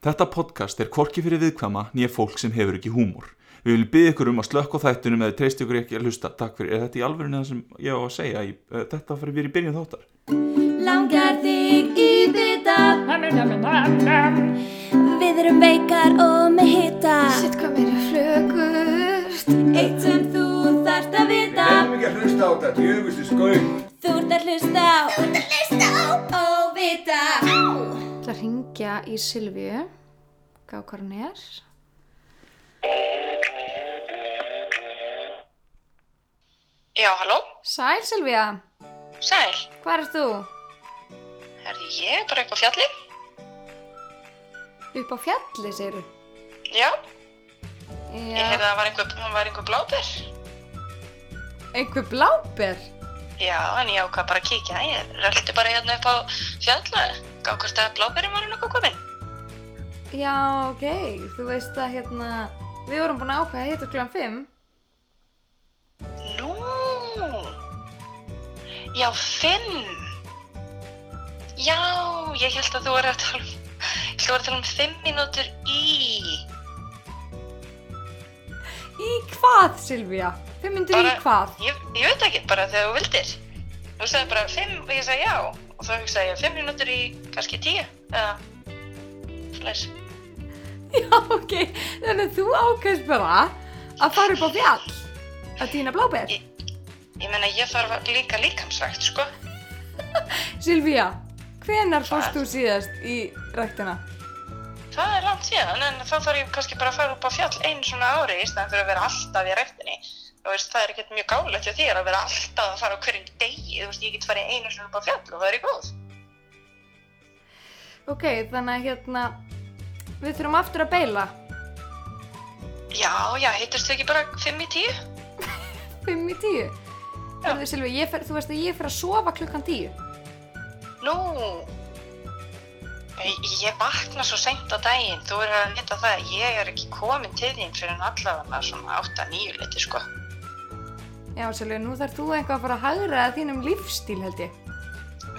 Þetta podcast er korki fyrir viðkvæma nýja fólk sem hefur ekki húmor. Við viljum byggja ykkur um að slökka á þættunum eða treyst ykkur ekki að hlusta. Takk fyrir, er þetta í alvörinu það sem ég á að segja? Í, uh, þetta fyrir við í byrjun þáttar. Langar þig í vita Við erum veikar og með hita Sitt hvað mér er flögust Eitt sem þú þarft að vita Nefnum ekki að hlusta á þetta, djöfusti skauð. Þú ert að hlusta á Þú ert að hlusta á Og vita Það ringja í Silvíu Gá hvað hann er Já, halló? Sæl Silvía, Sæl. hvað er þú? Herði ég bara upp á fjalli? Upp á fjalli, segiru Já. Ég heyrði Já, að það var einhver, einhver bláber. einhver bláber Já, en ég ákvað bara að kíkja. Ég röldi bara hérna upp á fjallu. Gá hvort að bláberinn var nokkuð komin. Já, ok, þú veist að hérna Við vorum búin að ákveða að hitta klukkan 5 Nú. Já, fimm. Já, ég held að þú var að tala um, þú var að tala um fimm mínútur í. Í hvað, Silvía? 500 í Bara- hvað? Ég, ég veit ekki, bara þegar þú vildir. Þú sagði bara fimm og ég sagði já. Og þá hugsaði ég fimm mínútur í kannski tíu. Eða, fleis. Já, ok, þannig að þú ákveðst bara að fara upp á fjall að týna bláber Ég, ég meina, ég þarf líka líkamsrækt, sko. Silvía, hvenar fórst þú síðast í ræktina? Það er langt síðan, en þá þarf ég kannski bara að fara upp á fjall einu svona ári í staðan fyrir að vera alltaf í ræktinni. Veist, það er ekkert mjög gálega til þér að vera alltaf að fara á hverjum degi. Veist, ég get farið einu svona upp á fjall og það er í góð. Ok, þannig að hérna, við þurfum aftur að beila. Já, já, heitast þú ekki bara fimm í tíu? 5 í 10. Hörðu Silvi, fer, þú veist að ég fer að sofa klukkan 10. Nú, ég, ég vakna svo seint á daginn. Þú er að vita það að ég er ekki komin til þín fyrir en allavega svona 8-9 liti, sko. Já Silvi, nú þarf þú eitthvað að fara að hagra að þínum lífstíl held ég.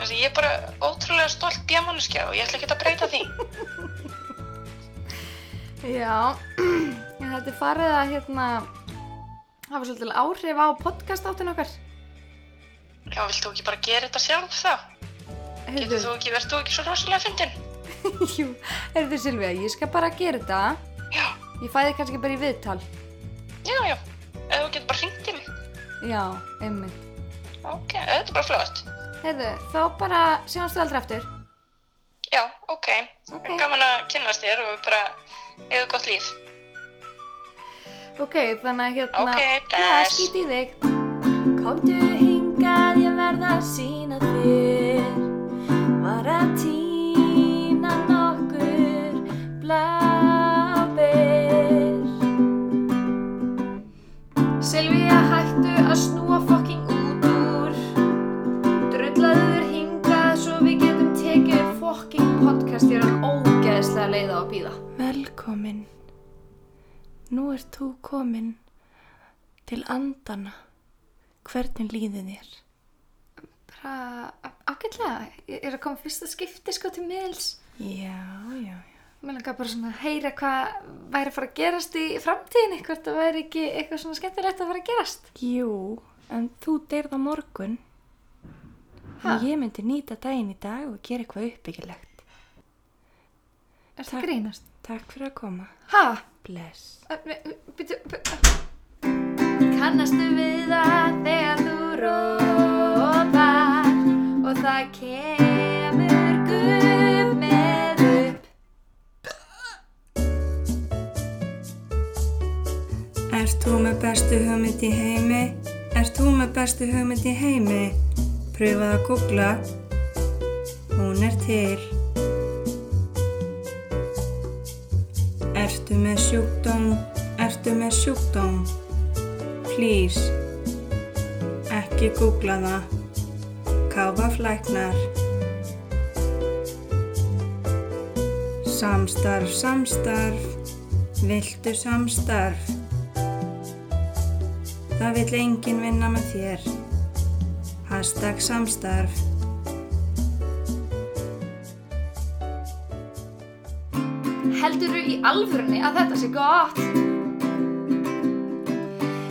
Þessi, ég er bara ótrúlega stolt bjámannuskja og ég ætla ekki að breyta því. Já, þetta er farið að hérna, hafa svolítið áhrif á podcast áttin okkar. Já, vilt þú ekki bara gera þetta sjálf þá? Getur þú ekki, verður þú ekki svo rosalega fyndin? Jú, heyrðu Silvía, ég skal bara gera þetta. Já, Ég fæði kannski bara í viðtal. já, já. Já, einmitt. Ok, þetta er bara flott. Heyrðu, þá bara sjáumst við aldrei aftur. Já, ok. Ok. Gaman að kynnast þér og bara eða gott líf. Ok, þannig að hérna... Ok, bless. skít í þig. Komdu hingað ég verða að sína þér að snúa fokking út úr. Drullaður hingað svo við getum tekið upp fokking podcast. Ég er hann ógeðslega leið á að býða. Velkomin. Nú ert þú komin til andana. Hvernig líður þér? Bara ágætlega. Ég er að koma fyrsta skipti sko til miðls. Já, já, já. Mér langar bara svona að heyra hvað væri að fara að gerast í framtíðinni. Hvort það væri ekki eitthvað svona skemmtilegt að fara að gerast. Jú, en þú deyrð á morgun. Ha? Og ég myndi nýta daginn í dag og gera eitthvað uppbyggilegt. Er það grínast? Takk fyrir að koma. Ha? Bless. Býtu, Kannastu við það þegar þú rópar og það kemur þú með bestu hugmynd í heimi? Ert þú með bestu hugmynd í heimi? Pröfað að googla. Hún er til. Ertu með sjúkdóm? Ertu með sjúkdóm? Please. Ekki googla það. Káfa flæknar. Samstarf, samstarf. Viltu samstarf? Það vill enginn vinna með þér. Hashtag samstarf. Heldur í alvörunni að þetta sé gott?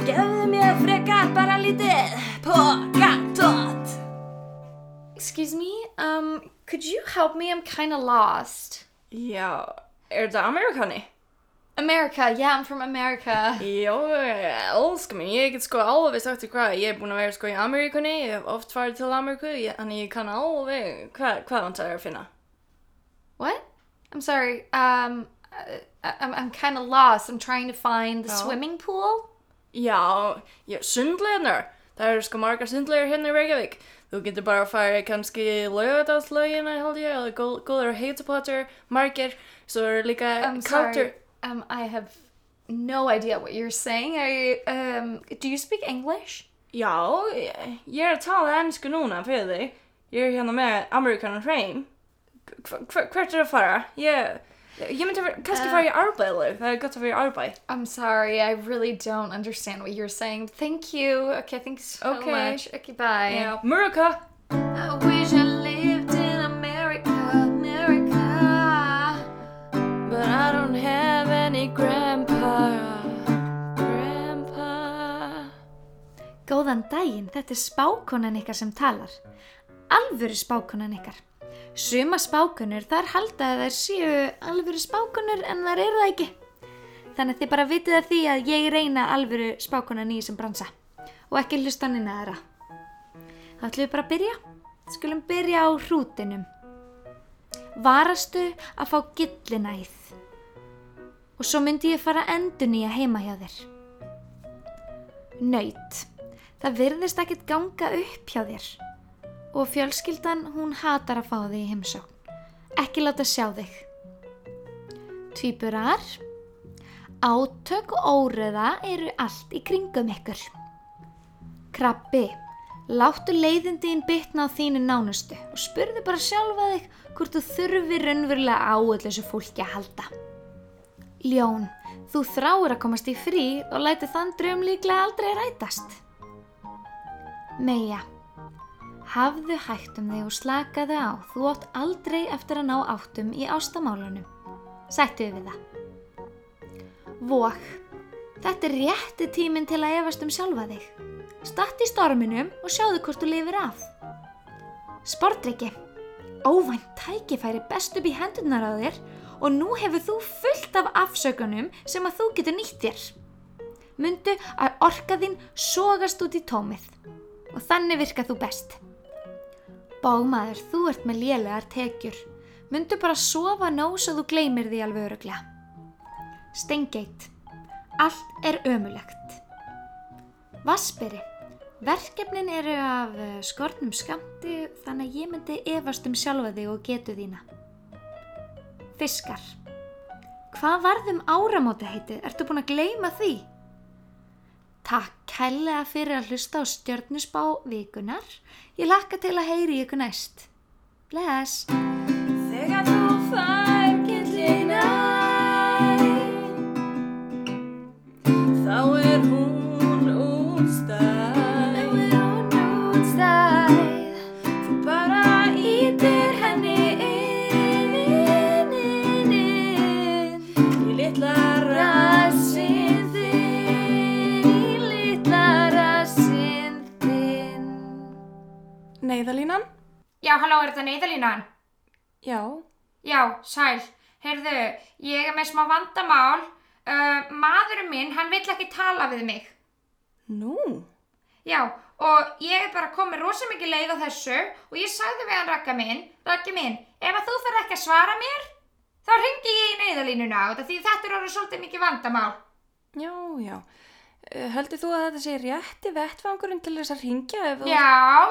Gefðu mér frekar bara lítið pokatót. Excuse me, um, could you help me? I'm kind of lost. Já, er þetta amerikani? America, yeah, I'm from America. Já, elskar mín, ég get sko alveg sagt þér hvað, ég er búin að vera sko í Ameríkunni, ég hef oft farið til Ameríku, ég- þannig ég kann alveg, hvað, hvað vantar þér að finna? What? I'm sorry. Um, I, I'm, I'm kind of lost. I'm trying to find the Oh. swimming pool. Já, já, sundlegarnar, það eru sko margar sundlegar hérna í Reykjavík, þú getur bara að fara kannski laugadalslaugina held ég, eða góð- góðar heitapotter, margir, svo eru líka I'm kátur, sorry. Um, I have no idea what you're saying. Are you, um, do you speak English? Já, ég, ég er að tala ennsku núna fyrir þig. Ég er hérna með Amerikanan hreim. Hva- hva- Hvert er að fara? Ég, ég myndi ver- kannski Uh, fara í arbeid, það er gott að vera í arbeid. I'm sorry. I really don't understand what you're saying. Thank you. Okay, thanks so Okay. much. Okay, bye. Já, Muraka! I þetta er spákonan ykkar sem talar. Alvöru spákonan ykkar. Suma spákonur þar halda að þær séu alvöru spákonur en þar eru það ekki. Þannig að þið bara vitið að því að ég reyna alvöru spákonan í þessum bransa og ekki hlusta hann inn að þeirra. Það ætlum við bara að byrja. Skulum byrja á hrútinum. Varastu að fá gillinæð og svo myndi ég fara endun í að heima hjá þér. Naut. Það virðist ekkert ganga upp hjá þér. Og fjölskyldan, hún hatar að fá þig í heimsókn. Ekki láta sjá þig. Tvíburar. Átök og óreða eru allt í kringum ykkur. Krabbi. Láttu leiðindiðin bitna á þínu nánustu og spurðu bara sjálfa þig hvort þú þurfi raunverulega á þessu fólki að halda. Ljón, þú þráir að komast í frí og læti þann draum líklega aldrei rætast. Meja, hafðu hægt um þig og slakaðu á, þú átt aldrei eftir að ná áttum í ástamálunum. Sættu við það. Vók, þetta er rétti tíminn til að efast um sjálfa þig. Statt í storminum og sjáðu hvort þú lifir af. Sportryggi, óvænt tækifæri best upp í hendurnar á þér og nú hefur þú fullt af afsökunum sem að þú getur nýtt þér. Mundu að orka þín sogast út í tómið og þannig virka þú best. Bámaður, þú ert með lélegar tekjur. Mundu bara sofa nóg svo þú gleymir því alveg öruglega. Steingeit, allt er ömulegt. Vassberi, verkefnin eru af eh, skornum skamti þannig að ég myndi efast um sjálfa þig og getu þína. Fiskar. Hvað varðum áramóti heitið? Ertu búin að gleyma því? Takk kærlega fyrir að hlusta á stjörnusbá vikunar. Ég lakka til að heyri ykkur næst. Bless! Neyðalínan? Já, halló, er þetta neyðalínan? Já. Já, sæl. Heyrðu, ég er með smá vandamál. Uh, maðurinn minn, hann vill ekki tala við mig. Nú? Já, og ég er bara komið rosa mikið leið á þessu og ég sagði við hann Ragga minn, Raggi minn, ef að þú fer ekki að svara mér, þá ringi ég í neyðalínuna á þetta því þetta er orðið svolítið mikið vandamál. Já, já. Eh, Heldur þú að þetta sé rétti vettvangurinn til þess að ringja ef þú... Já,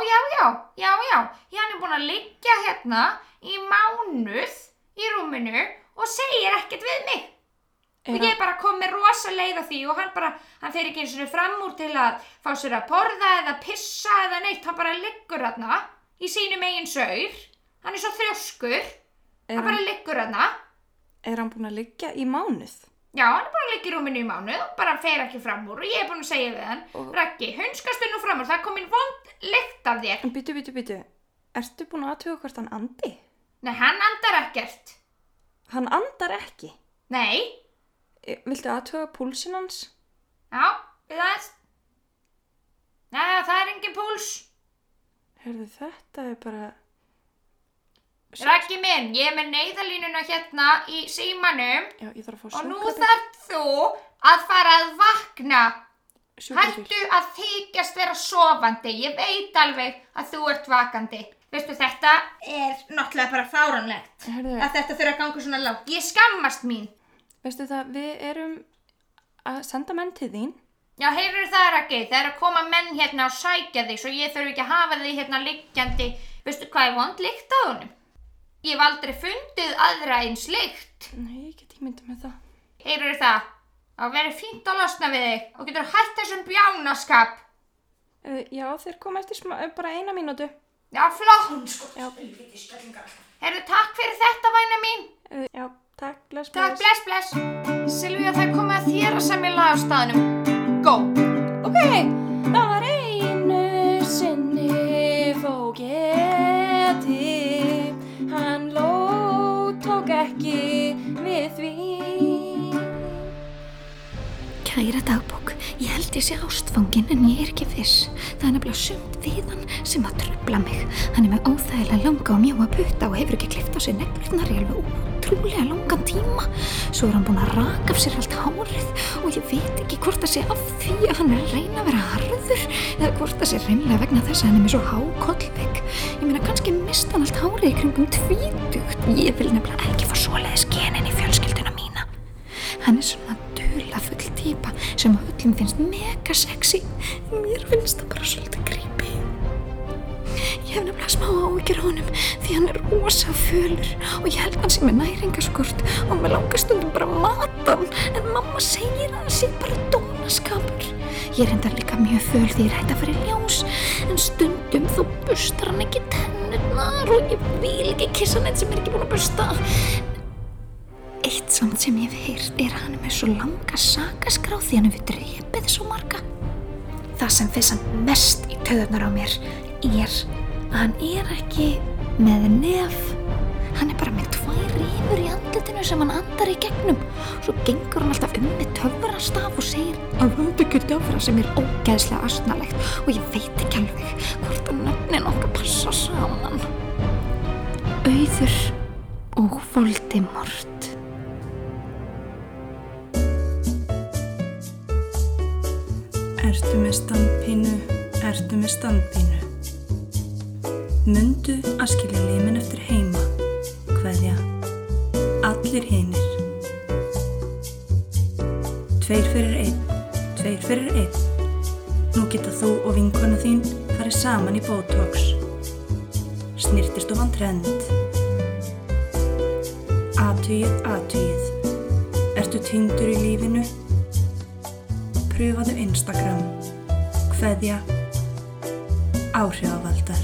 já, já, já, já, hann er búin að liggja hérna í mánuð í rúminu og segir ekkert við mig. Er Og ég bara komið rosa leið á því og hann bara, hann fer ekki eins og fram úr til að fá sér að borða eða pissa eða neitt, hann bara liggur þarna í sínum eigin saur. Hann er svo þrjóskur, hann bara liggur þarna. er hann búinn að liggja í mánuð? Já, hann er bara að liggja í rúminu í mánuð og bara fer ekki fram úr og ég er búin að segja við hann, Og- Raggi, hunskastu nú fram úr, það er komin vond lykt af þér. En byttu, byttu, byttu. Ertu búinn að aðtuga hvort hann andi? Nei, hann andar ekkert. Hann andar ekki. Nei, E, Viltu aðtöga púlsinn hans? já, við aðeins. Nei, það er engin púls. Herðu, þetta er bara... Raggi minn, ég er með neyðalínuna hérna í símanum Já, ég þarf að fá og nú sjúkrabíl. þarf þú að fara að vakna. Sjúkrabíl. Hættu að þykjast vera sofandi. Ég veit alveg að þú ert vakandi. Veistu, þetta er náttúrulega bara fáranlegt. Herðu, Að þetta þurfa að ganga svona lágt. Ég skammast mín. veistu það, við erum að senda menn til þín. Já, heyrur það, Raggi? Það er að koma menn hérna og sækja þig svo ég þurfi ekki að hafa þig hérna liggjandi. Veistu hvað er vond lykt á honum? Ég hef aldrei fundið aðra eins lykt. Nei, ég get ímyndið með það. Heyrur það? Það verður fínt að losna við þig og getur hætt þessum bjánaskap. Uh, já, þeir koma eftir smá, uh, bara eina mínútu. Já, flott. Já, Heyrðu, takk fyrir þetta, væna mín. uh, já, takk, bless, Takk, bless, bless. Silvíu, það er komið að þér að semja lag á staðnum. Go. Ok, Kæra dagbók, ég held ég sé ástfangin en ég er ekki viss. Það er nefnilega sumt við hann sem að trubla mig. Hann er með óþægilega langa og mjóa putta og hefur ekki klift á sig neglurnar í alveg ótrúlega langan tíma. Svo er hann búinn að raka af sér allt hárið og ég veit ekki hvort það sé af því að hann er að reyna að vera harður eða hvort það sé reynlega vegna þess að hann er með svo há kollvegg. Ég meina kannski mista hann allt hárið í kringum tvítugt. Ég vil nefnilega ekki fá svoleiðis genin í fjölskylduna mína. Hann er svona öllum finnst mega sexy en mér finnst það bara svolítið creepy. Ég hef nefnilega smá áhyggjur á honum því hann er rosa fölur og ég held hann sé með næringaskort og mér langar stundum bara að mata hann en mamma segir að hann sé bara dónaskapur. Ég er enda líka mjög föl því ég er hægt að fara í ljós en stundum þó bustar hann ekki tennurnar og ég vil ekki kissa neitt sem er ekki búin að busta. Eitt samt sem ég hef heyrt er hann með svo langa sakaskrá því hann hefur drepið svo marga. Það sem fyrst hann mest í töðunar á mér er að hann er ekki með nef. Hann er bara með tvær rifur í andlutinu sem hann andar í gegnum. Svo gengur hann alltaf um með töfrastaf og segir að hann ekki töfra sem er ógeðslega astnalegt og ég veit ekki alveg hvort að nöfnin okkar passa saman. Auður og Voldemort. Ertu með standpínu, ertu með standpínu. Mundu að skilja limin eftir heima. Hverja? Allir hinir. Tveir fyrir einn, tveir fyrir einn. Nú geta þú og vinkona þín farið saman í Botox. Snirtistofan trend. Atugið, atugið. Ertu týndur í lífinu? Pröfaðu Instagram. Kveðja. Áhrifavaldar.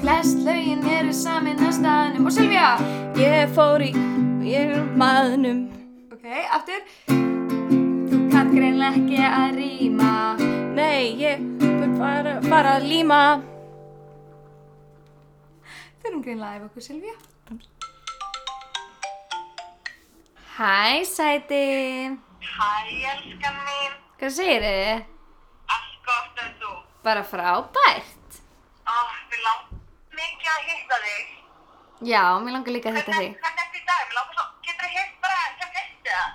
Flest lögin eru samin á staðnum og Silvíja. Ég fór í, ég er maðnum. Ok, aftur. Þú kann greinlega ekki að rýma. Nei, ég vil bara, bara að líma. Þurfum greinlega ef okkur Silvíja. Hæ, sæti. Hæ, elskan mín. Hvað segir þið? Allt gott en þú. Bara frábært. Ó, við langt mikið að hitta þig. Já, mér langar líka að hitta þig. Hvernig ertu í dag? Mér langar svo, getur þið hitt bara sem fyrst eða?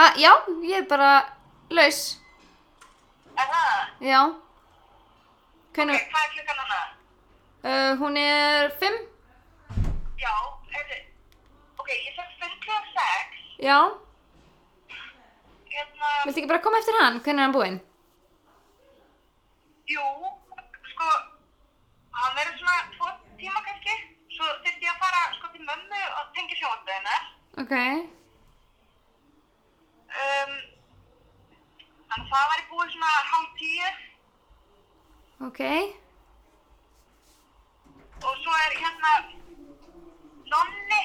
Ha, já, ég er bara laus. Er það? Já. Ok, Hvernig, hvað er klukkan núna? uh, hún er fimm? Já, heyrðu. Ok, ég fekk fund klukkan sex. Já. Hérna, Viltu ekki bara koma eftir hann? Hvernig er hann búinn? jú, sko, hann verður svona tvo tíma kannski. Svo þurfti ég að fara sko til mömmu og tengja sjónvarpið hennar. Ok. Um, þannig að það væri búið svona hálf tíu. Ok. Og svo er hérna Nonni,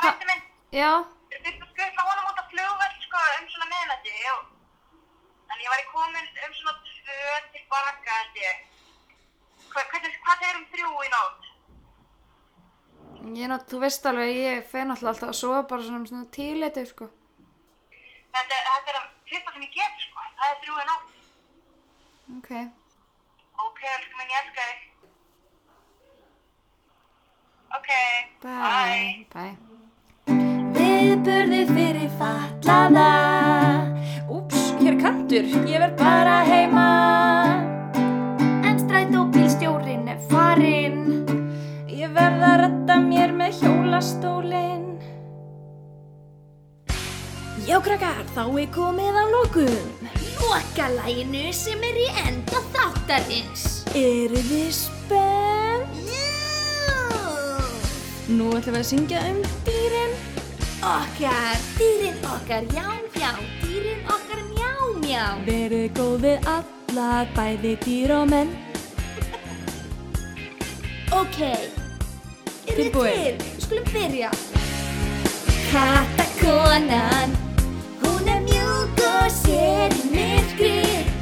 frændi minn. Já. Þurfti að skutla honum út á flugvöld sko um svona miðnætti og en ég væri komin um svona tvö tilbaka held ég. Hva, hvernig, hvað er um þrjú í nótt? ég nátt, þú veist alveg, ég náttúrulega alltaf að sofa bara svona um svona tíleiti, sko. Þetta, þetta er að fyrsta sem ég get, sko. Það er þrjúið nótt. Ok. Ok, elsku minn, ég elska þig. Ok, Bye. Bye. Viðburði fyrir fatlaða Úps, hér er kantur, ég verð bara heima. En strætóbílstjórin er farinn. Ég verð að redda mér með hjólastólinn. Já krakkar, þá er komið að lokum. Lokalæginu sem er í enda þáttarins. Eru þið spennt? Nú ætlum við að syngja um dýrin Okkar, dýrin okkar, já, já, dýrin okkar, mjá, mjá. Verið góð við alla, bæði dýr og menn Ok, eru þið til? Skulum byrja. Kattakonan, hún er mjúk og sér í myrkri.